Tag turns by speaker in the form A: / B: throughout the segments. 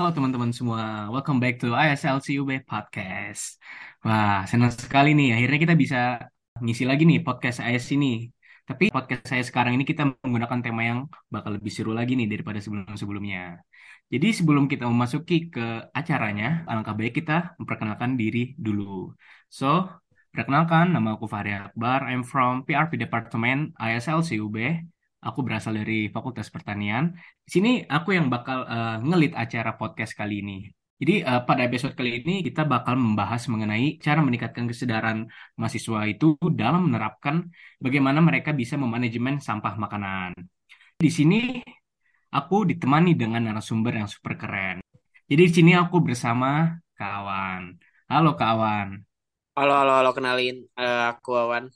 A: Halo teman-teman semua, welcome back to ISLCUB Podcast. Wah, senang sekali nih, akhirnya kita bisa ngisi lagi nih podcast IS ini. Tapi podcast saya sekarang ini kita menggunakan tema yang bakal lebih seru lagi nih daripada sebelum-sebelumnya. Jadi sebelum kita memasuki ke acaranya, alangkah baik kita memperkenalkan diri dulu. So, perkenalkan, nama aku Fahri Akbar, I'm from PRP Department ISLCUB. Aku berasal dari Fakultas Pertanian. Di sini aku yang bakal uh, ngelit acara podcast kali ini. Jadi uh, pada episode kali ini kita bakal membahas mengenai cara meningkatkan kesadaran mahasiswa itu dalam menerapkan bagaimana mereka bisa memanajemen sampah makanan. Di sini aku ditemani dengan narasumber yang super keren. Jadi di sini aku bersama kawan. Halo kawan.
B: Halo, halo, halo, kenalin. Eh, aku Awan.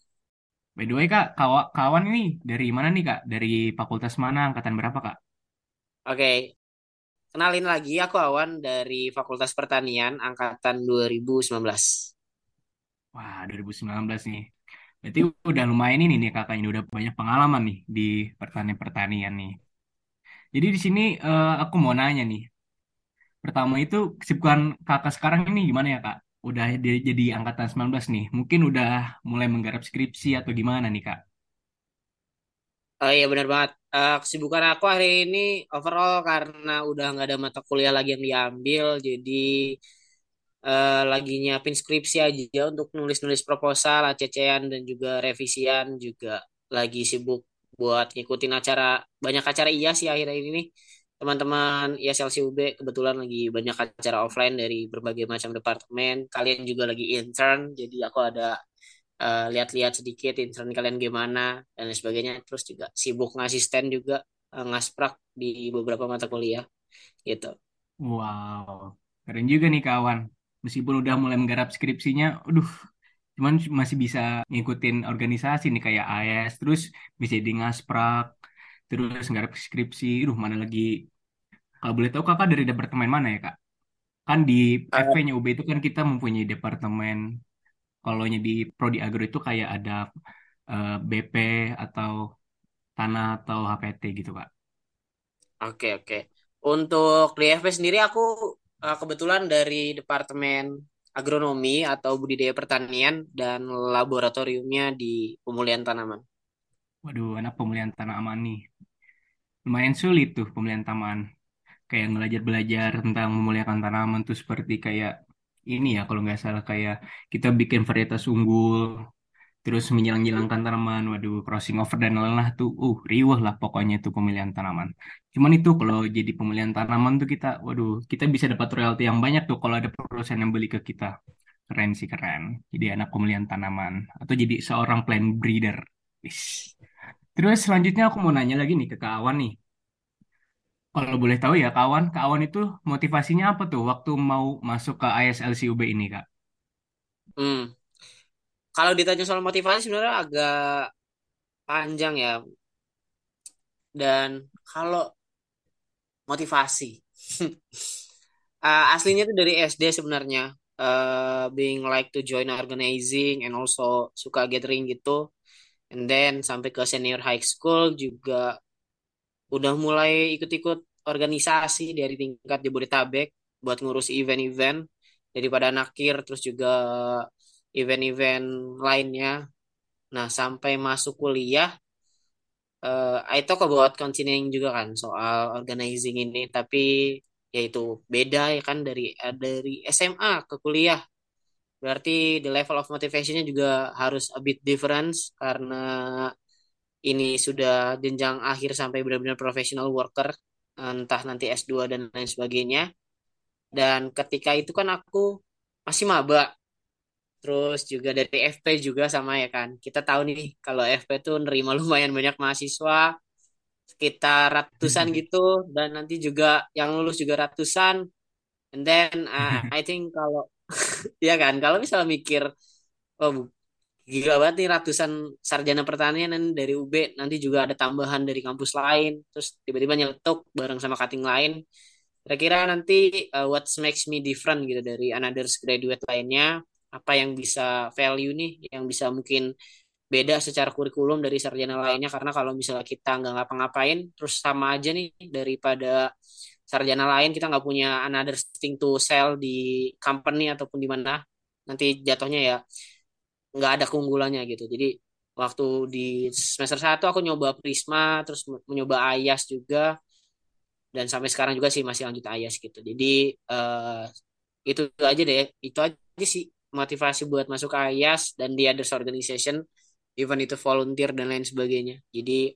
A: By the way kak, kawa- kawan ini dari mana nih kak? Dari fakultas mana? Angkatan berapa kak?
B: Oke, kenalin lagi. Aku Awan dari Fakultas Pertanian Angkatan 2019.
A: Wah, 2019 nih. Berarti udah lumayan ini nih kakaknya udah banyak pengalaman nih di pertanian-pertanian nih. Jadi di sini eh, aku mau nanya nih. Pertama itu kesibukan kakak sekarang ini gimana ya kak? Udah di- jadi angkatan 19 nih. Mungkin udah mulai menggarap skripsi atau gimana nih kak?
B: Oh iya, benar banget. Eh, kesibukan aku hari ini overall karena udah nggak ada mata kuliah lagi yang diambil. Jadi eh, lagi nyiapin skripsi aja untuk nulis-nulis proposal, ACC-an, dan juga revisian. Juga lagi sibuk buat ngikutin acara, banyak acara iya sih akhir-akhir ini nih. Teman-teman ISLC UB kebetulan lagi banyak acara offline dari berbagai macam departemen. Kalian juga lagi intern, jadi aku ada eh, lihat-lihat sedikit intern kalian gimana dan sebagainya. Terus juga sibuk ngasih stand juga eh, ngasprak di beberapa mata kuliah gitu.
A: Wow, keren juga nih kawan. Meskipun udah mulai menggarap skripsinya, aduh, cuman masih bisa ngikutin organisasi nih kayak AS, terus bisa di ngasprak, terus nggarap skripsi. Aduh, mana lagi Kalau boleh tahu kakak dari departemen mana ya kak? Kan di
B: Eh,
A: FP-nya UB itu kan kita mempunyai departemen. Kalau di Prodi Agro itu kayak ada eh, BP atau tanah atau HPT gitu kak.
B: Oke oke. Untuk di FP sendiri aku eh, kebetulan dari departemen agronomi atau budidaya pertanian dan laboratoriumnya di pemulihan tanaman.
A: Waduh, anak pemulihan tanah aman nih. Lumayan sulit tuh pemulihan taman. Kayak belajar-belajar tentang memuliakan tanaman tuh seperti kayak ini ya kalau nggak salah kayak kita bikin varietas unggul terus menyilang-nyilangkan tanaman, waduh, crossing over dan lain-lain tuh, uh, riuh lah pokoknya itu pemilihan tanaman. Cuman itu kalau jadi pemilihan tanaman tuh kita, waduh, kita bisa dapat royalti yang banyak tuh kalau ada perusahaan yang beli ke kita. Keren sih keren. Jadi anak pemilihan tanaman atau jadi seorang plant breeder. Terus selanjutnya aku mau nanya lagi nih ke kawan nih. Kalau boleh tahu ya kawan, kawan itu motivasinya apa tuh waktu mau masuk ke ISLCUB ini Kak?
B: Hmm. Kalau ditanya soal motivasi sebenarnya agak panjang ya. Dan kalau motivasi, Uh, aslinya tuh dari SD sebenarnya. Uh, being like to join organizing and also suka gathering gitu. And then sampai ke senior high school juga udah mulai ikut-ikut organisasi dari tingkat Jabodetabek buat ngurus event-event daripada nakir terus juga event-event lainnya. Nah, sampai masuk kuliah eh I talk about continuing juga kan soal organizing ini, tapi yaitu beda ya kan dari eh, dari SMA ke kuliah. Berarti the level of motivationnya juga harus a bit difference karena ini sudah jenjang akhir sampai benar-benar professional worker, entah nanti S2 dan lain sebagainya. Dan ketika itu kan aku masih maba, terus juga dari FP juga sama ya kan. Kita tahu nih kalau FP tuh nerima lumayan banyak mahasiswa, sekitar ratusan gitu dan nanti juga yang lulus juga ratusan and then uh, I think kalau ya kan kalau misalnya mikir oh gila banget nih ratusan sarjana pertanian dan dari UB nanti juga ada tambahan dari kampus lain. Terus tiba-tiba nyeletuk bareng sama cutting lain kira-kira nanti uh, what makes me different gitu dari another graduate lainnya apa yang bisa value nih yang bisa mungkin beda secara kurikulum dari sarjana lainnya? Karena kalau misalnya kita nggak ngapa-ngapain terus sama aja nih daripada sarjana lain kita nggak punya another thing to sell di company ataupun di mana. Nanti jatuhnya ya nggak ada keunggulannya gitu. Jadi waktu di semester satu aku nyoba Prisma terus mencoba Ayas juga. Dan sampai sekarang juga sih masih lanjut Ayas gitu. Jadi uh, itu aja deh. Itu aja sih motivasi buat masuk Ayas dan di others organization even itu volunteer dan lain sebagainya. Jadi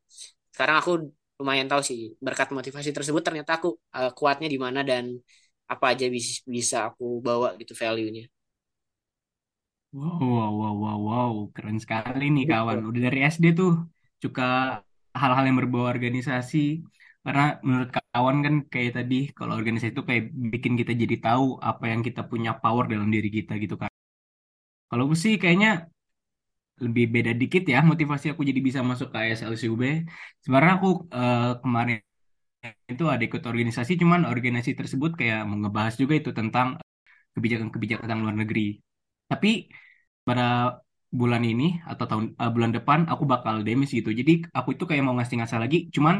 B: sekarang aku lumayan tahu sih berkat motivasi tersebut ternyata aku uh, kuatnya di mana dan apa aja bisa aku bawa gitu value-nya.
A: Wow, wow, wow, wow, wow, keren sekali nih kawan.
B: Gitu.
A: Udah dari SD tuh suka hal-hal yang berbau organisasi. Karena menurut kawan kan kayak tadi, kalau organisasi itu kayak bikin kita jadi tahu apa yang kita punya power dalam diri kita gitu kan. Kalau gue sih kayaknya lebih beda dikit ya motivasi aku jadi bisa masuk ke ASLCUB. Sebenarnya aku uh, kemarin itu ada ikut organisasi, cuman organisasi tersebut kayak mau ngebahas juga itu tentang kebijakan-kebijakan luar negeri. Tapi pada bulan ini atau tahun uh, bulan depan aku bakal demis gitu. Jadi aku itu kayak mau ngasih ngasah lagi, cuman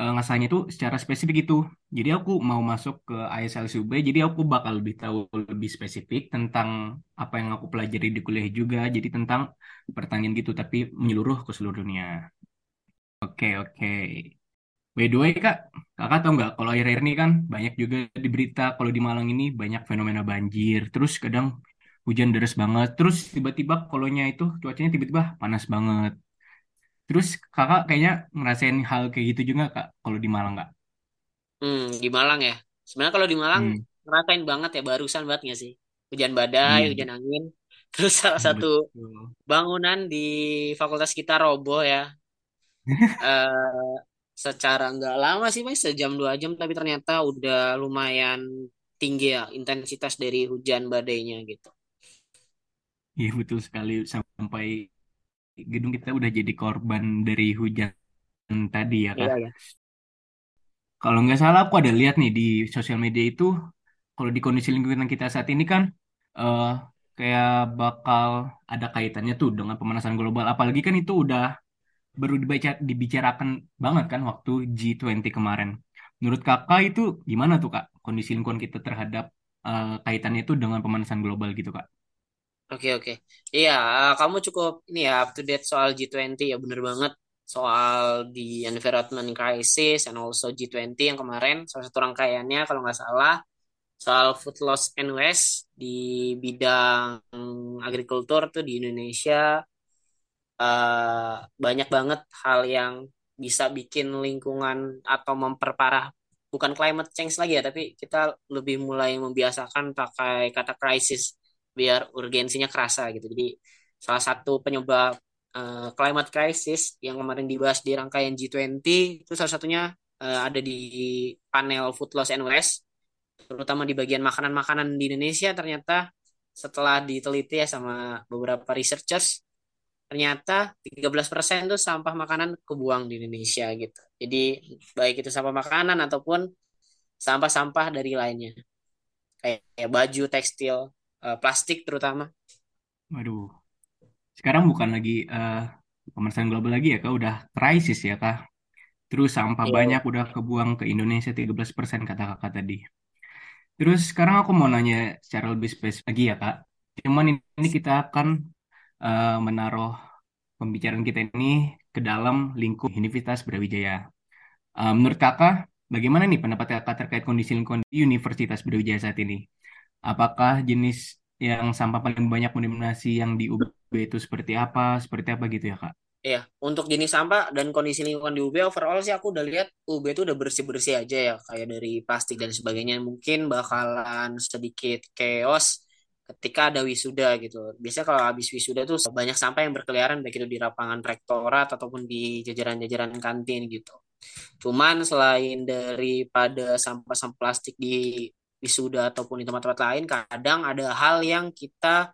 A: uh, ngasahnya itu secara spesifik itu. Jadi aku mau masuk ke ISLCUB, jadi aku bakal lebih tahu lebih spesifik tentang apa yang aku pelajari di kuliah juga. Jadi tentang pertanian gitu, tapi menyeluruh ke seluruh dunia. Oke, oke. By the way, Kak, Kakak tahu nggak kalau akhir-akhir ini kan banyak juga di berita kalau di Malang ini banyak fenomena banjir. Terus kadang hujan deras banget. Terus tiba-tiba kolonya itu cuacanya tiba-tiba panas banget. Terus kakak kayaknya ngerasain hal kayak gitu juga kak kalau di Malang nggak?
B: Hmm, di Malang ya. Sebenarnya kalau di Malang
A: Hmm,
B: ngerasain banget ya barusan banget nggak sih? Hujan badai,
A: iya
B: hujan angin. Terus salah satu
A: betul.
B: bangunan di fakultas kita roboh ya. Eh secara nggak lama sih mas, sejam dua jam, tapi ternyata udah lumayan tinggi ya intensitas dari hujan badainya gitu.
A: Iya betul sekali sampai gedung kita udah jadi korban dari hujan tadi ya kak.
B: Iya ya.
A: Kalau nggak salah aku ada lihat nih di sosial media itu kalau di kondisi lingkungan kita saat ini kan eh kayak bakal ada kaitannya tuh dengan pemanasan global. Apalagi kan itu udah baru dibaca, dibicarakan banget kan waktu G20 kemarin. Menurut kakak itu gimana tuh kak kondisi lingkungan kita terhadap eh, kaitannya itu dengan pemanasan global gitu kak?
B: Oke oke. Iya, kamu cukup ini ya up to date soal G20 ya bener banget. Soal di environment crisis and also G20 yang kemarin salah satu rangkaiannya kalau nggak salah soal food loss and waste di bidang agrikultur tuh di Indonesia. Eh, banyak banget hal yang bisa bikin lingkungan atau memperparah bukan climate change lagi ya tapi kita lebih mulai membiasakan pakai kata crisis biar urgensinya kerasa gitu jadi salah satu penyebab eh, climate crisis yang kemarin dibahas di rangkaian G20 itu salah satunya eh, ada di panel food loss and waste terutama di bagian makanan-makanan di Indonesia ternyata setelah diteliti ya sama beberapa researchers ternyata 13% tuh sampah makanan kebuang di Indonesia gitu. Jadi baik itu sampah makanan ataupun sampah-sampah dari lainnya. Kayak baju, tekstil, eh, plastik terutama.
A: Waduh, sekarang bukan lagi eh, pemanasan global lagi ya kak, udah krisis ya kak. Terus sampah
B: Iya.
A: banyak udah kebuang ke Indonesia 13% kata kakak tadi. Terus sekarang aku mau nanya secara lebih spesifik lagi ya kak. Cuman ini kita akan eh, menaruh pembicaraan kita ini ke dalam lingkup Universitas Brawijaya. Eh, menurut kakak, bagaimana nih pendapat kakak terkait kondisi lingkungan di Universitas Brawijaya saat ini? Apakah jenis yang sampah paling banyak mendominasi yang di UB itu seperti apa, seperti apa gitu ya kak?
B: Iya, untuk jenis sampah dan kondisi lingkungan di UB overall sih aku udah lihat UB itu udah bersih-bersih aja ya, kayak dari plastik dan sebagainya. Mungkin bakalan sedikit chaos ketika ada wisuda gitu. Biasanya kalau habis wisuda tuh banyak sampah yang berkeliaran baik itu di lapangan rektorat ataupun di jajaran-jajaran kantin gitu. Cuman selain daripada sampah-sampah plastik di wisuda ataupun di tempat-tempat lain, kadang ada hal yang kita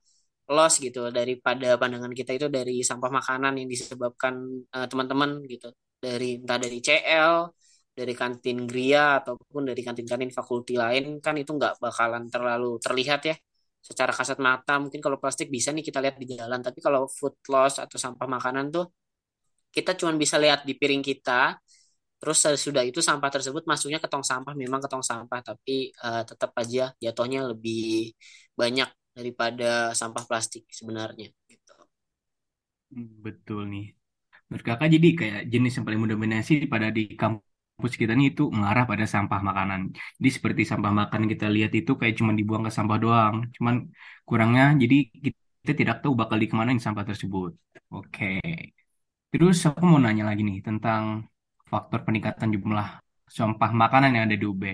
B: loss gitu daripada pandangan kita itu dari sampah makanan yang disebabkan eh, teman-teman gitu. Dari entah dari CL dari kantin Gria ataupun dari kantin-kantin fakulti lain kan itu nggak bakalan terlalu terlihat ya. Secara kasat mata mungkin kalau plastik bisa nih kita lihat di jalan tapi kalau food loss atau sampah makanan tuh kita cuma bisa lihat di piring kita Terus sudah itu sampah tersebut masuknya ke tong sampah memang ke tong sampah tapi eh, tetap aja jatuhnya lebih banyak daripada sampah plastik sebenarnya gitu.
A: Hmm, Betul nih. Menurut kakak jadi kayak jenis yang paling mendominasi pada di kampus kita nih itu mengarah pada sampah makanan. Jadi seperti sampah makan kita lihat itu kayak cuma dibuang ke sampah doang. Cuman kurangnya jadi kita tidak tahu bakal dikemanain sampah tersebut. Oke. Terus aku mau nanya lagi nih tentang faktor peningkatan jumlah sampah makanan yang ada di UB.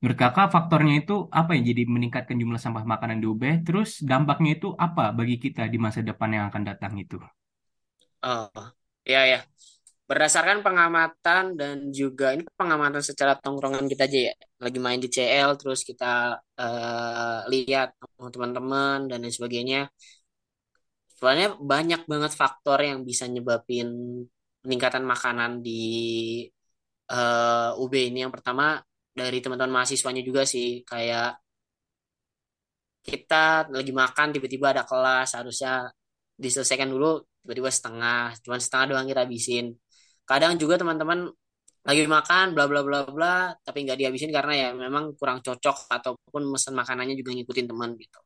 A: Menurut kakak faktornya itu apa yang jadi meningkatkan jumlah sampah makanan di UB? Terus dampaknya itu apa bagi kita di masa depan yang akan datang itu?
B: Oh, ya ya. Berdasarkan pengamatan dan juga ini pengamatan secara tongkrongan kita aja ya. Lagi main di CL terus kita eh, lihat teman-teman dan lain sebagainya. Soalnya banyak banget faktor yang bisa nyebabin peningkatan makanan di eh, UB ini. Yang pertama dari teman-teman mahasiswanya juga sih. Kayak kita lagi makan tiba-tiba ada kelas harusnya diselesaikan dulu tiba-tiba setengah. Cuman setengah doang kita habisin. Kadang juga teman-teman lagi makan bla bla bla bla tapi nggak dihabisin karena ya memang kurang cocok ataupun mesen makanannya juga ngikutin teman gitu.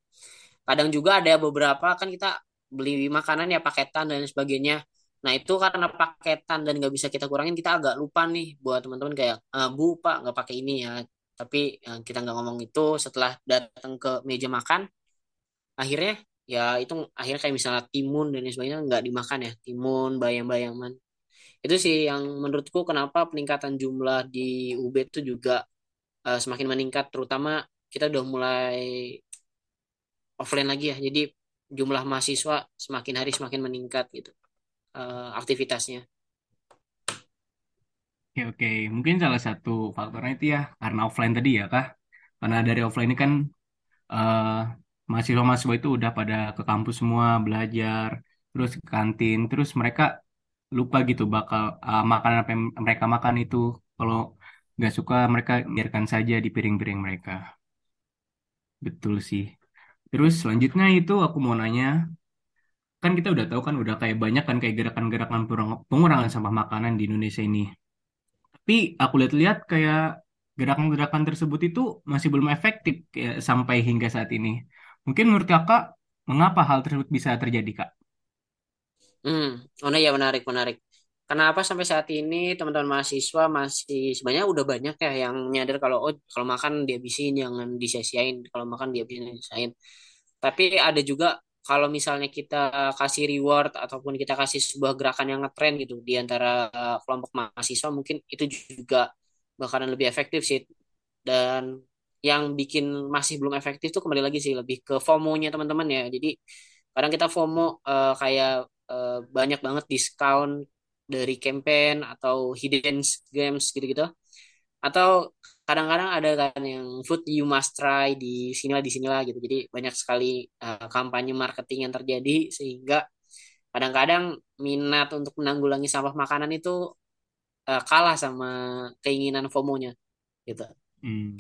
B: Kadang juga ada beberapa kan kita beli makanan ya paketan dan sebagainya. Nah itu karena paketan dan nggak bisa kita kurangin kita agak lupa nih buat teman-teman kayak "Eh, Bu Pak nggak pakai ini ya. Tapi eh, kita nggak ngomong itu setelah datang ke meja makan akhirnya ya itu akhirnya kayak misalnya timun dan sebagainya nggak dimakan ya timun bayam-bayaman. Itu sih yang menurutku kenapa peningkatan jumlah di UB itu juga eh, semakin meningkat terutama kita udah mulai offline lagi ya. Jadi jumlah mahasiswa semakin hari semakin meningkat gitu eh, aktivitasnya
A: Oke, oke. Mungkin salah satu faktornya itu ya karena offline tadi ya, Kak. Karena dari offline ini kan eh, mahasiswa-mahasiswa itu udah pada ke kampus semua belajar, terus ke kantin, terus mereka lupa gitu bakal eh, makanan apa yang mereka makan itu kalau nggak suka mereka biarkan saja di piring-piring mereka. Betul sih. Terus selanjutnya itu aku mau nanya, kan kita udah tahu kan udah kayak banyak kan kayak gerakan-gerakan pengurangan sampah makanan di Indonesia ini. Tapi aku lihat-lihat kayak gerakan-gerakan tersebut itu masih belum efektif kayak sampai hingga saat ini. Mungkin menurut kakak, mengapa hal tersebut bisa terjadi, Kak?
B: hmm oh ya menarik menarik kenapa sampai saat ini teman-teman mahasiswa masih sebenarnya udah banyak ya yang nyadar kalau oh kalau makan dihabisin jangan disia-siain kalau makan dihabisin disia-siain Tapi ada juga kalau misalnya kita kasih reward ataupun kita kasih sebuah gerakan yang ngetren gitu di antara uh, kelompok mahasiswa mungkin itu juga bakalan lebih efektif sih. Dan yang bikin masih belum efektif tuh kembali lagi sih lebih ke FOMO-nya teman-teman ya. Jadi kadang kita FOMO uh, kayak uh, banyak banget diskon dari campaign atau hidden games gitu-gitu atau kadang-kadang ada kan yang food you must try di sinilah di sinilah gitu jadi banyak sekali uh, kampanye marketing yang terjadi sehingga kadang-kadang minat untuk menanggulangi sampah makanan itu uh, kalah sama keinginan FOMO-nya gitu
A: Hmm.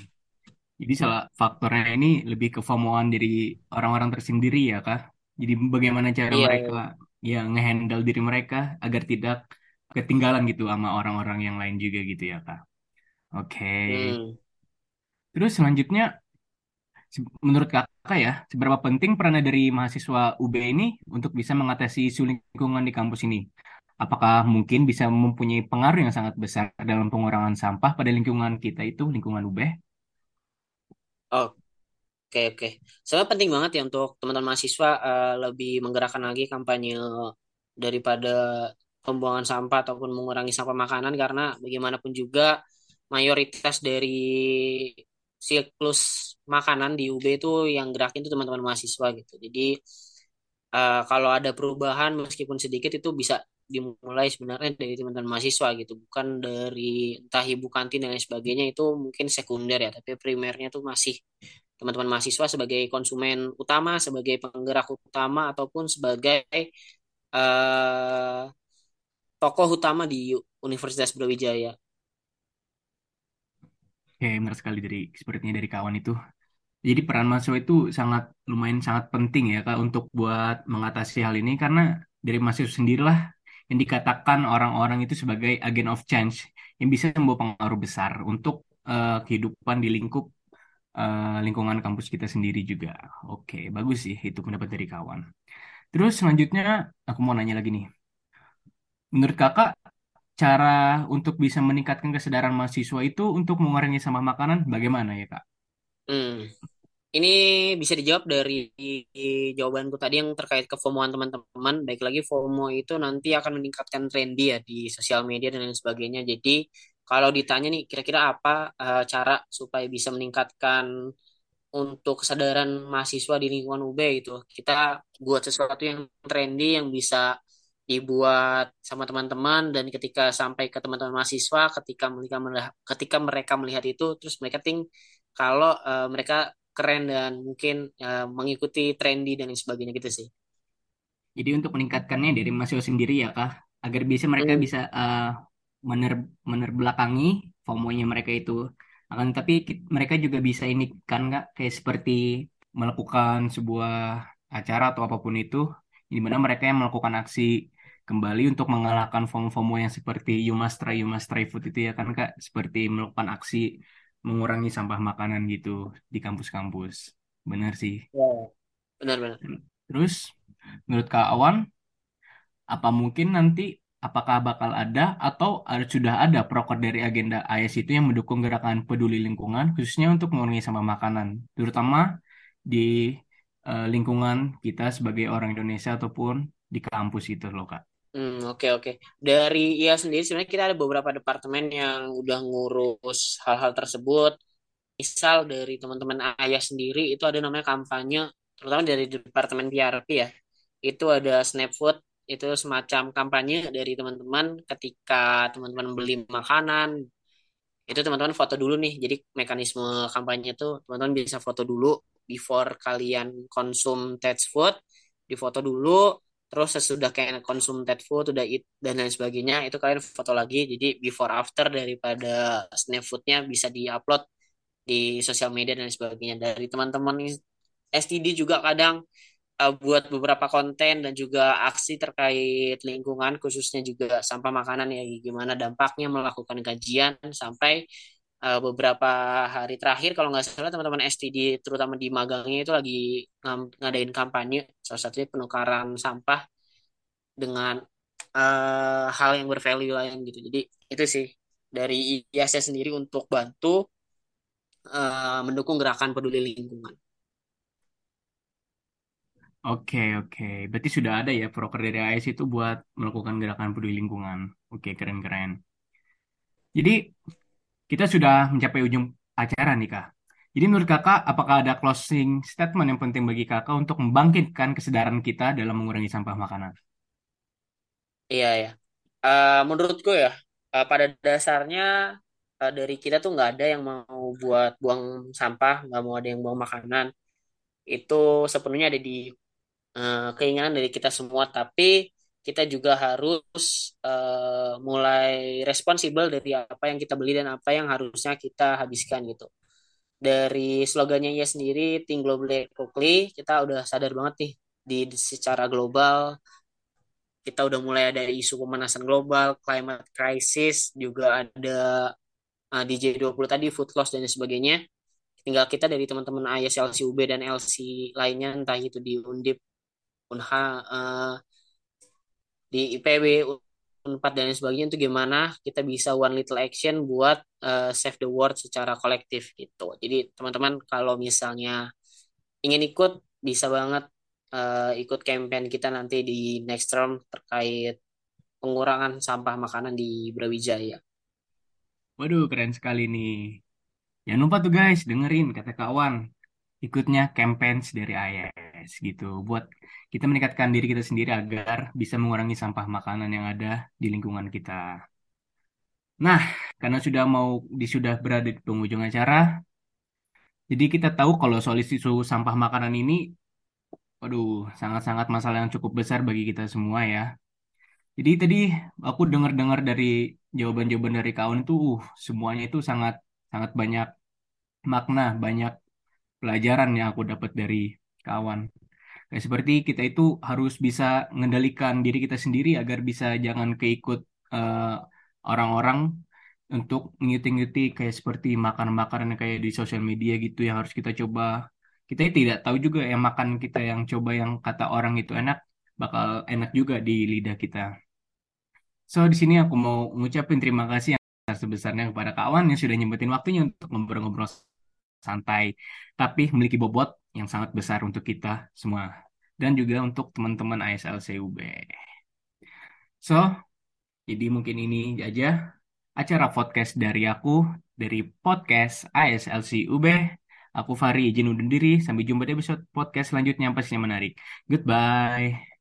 A: Jadi salah faktornya ini lebih ke FOMOan dari orang-orang tersendiri ya, Kak. Jadi bagaimana cara
B: iya
A: mereka
B: iya.
A: ya ngehandle diri mereka agar tidak ketinggalan gitu sama orang-orang yang lain juga gitu ya, Kak. Oke.
B: hmm.
A: Terus selanjutnya Se- Menurut kakak ya, seberapa penting peran dari mahasiswa UB ini untuk bisa mengatasi isu lingkungan di kampus ini? Apakah mungkin bisa mempunyai pengaruh yang sangat besar dalam pengurangan sampah pada lingkungan kita itu, lingkungan UB?
B: Oke, oke. Sebenarnya penting banget ya untuk teman-teman mahasiswa eh, lebih menggerakkan lagi kampanye daripada pembuangan sampah ataupun mengurangi sampah makanan karena bagaimanapun juga mayoritas dari siklus makanan di UB itu yang gerakin itu teman-teman mahasiswa gitu. Jadi eh, kalau ada perubahan meskipun sedikit itu bisa dimulai sebenarnya dari teman-teman mahasiswa gitu, bukan dari entah ibu kantin dan lain sebagainya itu mungkin sekunder ya, tapi primernya tuh masih teman-teman mahasiswa sebagai konsumen utama, sebagai penggerak utama ataupun sebagai eh, tokoh utama di Universitas Brawijaya.
A: Oke, benar sekali dari sepertinya dari kawan itu. Jadi peran mahasiswa itu sangat lumayan sangat penting ya Kak untuk buat mengatasi hal ini karena dari mahasiswa sendirilah yang dikatakan orang-orang itu sebagai agent of change yang bisa membawa pengaruh besar untuk eh, kehidupan di lingkup eh, lingkungan kampus kita sendiri juga. Oke, bagus sih itu pendapat dari kawan. Terus selanjutnya aku mau nanya lagi nih. Menurut kakak, cara untuk bisa meningkatkan kesadaran mahasiswa itu untuk mengurangi sampah makanan bagaimana ya kak?
B: Hmm. Ini bisa dijawab dari jawabanku tadi yang terkait ke FOMOan teman-teman. Baik lagi FOMO itu nanti akan meningkatkan trendy ya di sosial media dan lain sebagainya. Jadi kalau ditanya nih kira-kira apa eh, cara supaya bisa meningkatkan untuk kesadaran mahasiswa di lingkungan UB itu, kita buat sesuatu yang trendy yang bisa dibuat sama teman-teman dan ketika sampai ke teman-teman mahasiswa, ketika mereka melihat, ketika mereka melihat itu, terus mereka think kalau eh, mereka keren dan mungkin eh, mengikuti trendy dan lain sebagainya gitu sih.
A: Jadi untuk meningkatkannya dari mahasiswa sendiri ya kak, agar bisa mereka
B: Hmm,
A: bisa eh, mener menerbelakangi FOMO-nya mereka itu. Akan tapi mereka juga bisa ini kan nggak kayak seperti melakukan sebuah acara atau apa pun itu, di mana mereka yang melakukan aksi kembali untuk mengalahkan FOMO-FOMO yang seperti you must try, you must try food itu ya kan kak, seperti melakukan aksi mengurangi sampah makanan gitu di kampus-kampus. Benar sih.
B: Ya. benar-benar.
A: Terus menurut Kak Awan, apa mungkin nanti apakah bakal ada atau sudah ada proker dari agenda AS itu yang mendukung gerakan peduli lingkungan khususnya untuk mengurangi sampah makanan, terutama di eh, lingkungan kita sebagai orang Indonesia ataupun di kampus itu loh Kak.
B: Hmm, oke oke. Dari IA sendiri sebenarnya kita ada beberapa departemen yang udah ngurus hal-hal tersebut. Misal dari teman-teman ayah sendiri itu ada namanya kampanye, terutama dari departemen PRP ya. Itu ada Snapfood, itu semacam kampanye dari teman-teman ketika teman-teman beli makanan, itu teman-teman foto dulu nih. Jadi mekanisme kampanye itu teman-teman bisa foto dulu before kalian konsum that food, difoto dulu, terus sesudah kalian konsum that food, udah eat dan lain sebagainya, itu kalian foto lagi. Jadi before after daripada snap foodnya bisa diupload di sosial media dan sebagainya. Dari teman-teman STD juga kadang uh, buat beberapa konten dan juga aksi terkait lingkungan khususnya juga sampah makanan ya gimana dampaknya melakukan kajian sampai uh, beberapa hari terakhir kalau nggak salah teman-teman STD terutama di magangnya itu lagi ngam- ngadain kampanye salah satunya penukaran sampah dengan uh, hal yang bervalue lain gitu jadi itu sih dari IAS sendiri untuk bantu uh, mendukung gerakan peduli lingkungan.
A: Oke, oke. Berarti sudah ada ya proker dari AS itu buat melakukan gerakan peduli lingkungan. Oke, keren-keren. Jadi kita sudah mencapai ujung acara nih, Kak. Jadi menurut Kakak, apakah ada closing statement yang penting bagi Kakak untuk membangkitkan kesadaran kita dalam mengurangi sampah makanan?
B: Iya ya. Eh, menurutku ya, eh, pada dasarnya eh, dari kita tuh nggak ada yang mau buat buang sampah, nggak mau ada yang buang makanan. Itu sepenuhnya ada di eh, keinginan dari kita semua. Tapi kita juga harus eh, mulai responsibel dari apa yang kita beli dan apa yang harusnya kita habiskan gitu. Dari slogannya ya sendiri, Think Globally Quickly, kita udah sadar banget nih di, di secara global kita udah mulai ada isu pemanasan global, climate crisis, juga ada uh, di J20 tadi, food loss dan sebagainya. Tinggal kita dari teman-teman AYS, LCUB, dan LC lainnya, entah itu di Undip, Unha, uh, di IPB, Unpad, dan sebagainya, itu gimana kita bisa one little action buat uh, save the world secara kolektif gitu. Jadi teman-teman kalau misalnya ingin ikut, bisa banget uh, ikut campaign kita nanti di next term terkait pengurangan sampah makanan di Brawijaya.
A: Waduh, keren sekali nih. Jangan lupa tuh guys, dengerin kata kawan. Ikutnya campaigns dari AES gitu. Buat kita meningkatkan diri kita sendiri agar bisa mengurangi sampah makanan yang ada di lingkungan kita. Nah, karena sudah mau sudah berada di penghujung acara, jadi kita tahu kalau soal isu sampah makanan ini, waduh, sangat-sangat masalah yang cukup besar bagi kita semua ya. Jadi tadi aku dengar-dengar dari jawaban-jawaban dari kawan itu, uh, semuanya itu sangat sangat banyak makna, banyak pelajaran yang aku dapat dari kawan. Kayak seperti kita itu harus bisa mengendalikan diri kita sendiri agar bisa jangan keikut eh, orang-orang untuk ngikuti-ngikuti kayak seperti makanan-makanan yang kayak di sosial media gitu yang harus kita coba. Kita tidak tahu juga yang makan kita yang coba yang kata orang itu enak, bakal enak juga di lidah kita. So, di sini aku mau ngucapin terima kasih yang sebesarnya kepada kawan yang sudah nyempetin waktunya untuk ngobrol-ngobrol santai, tapi memiliki bobot yang sangat besar untuk kita semua. Dan juga untuk teman-teman ASL CUB. So, jadi mungkin ini aja acara podcast dari aku, dari podcast ASLC UB. Aku Fari izin undur diri. Sampai jumpa di episode podcast selanjutnya yang pastinya menarik. Goodbye.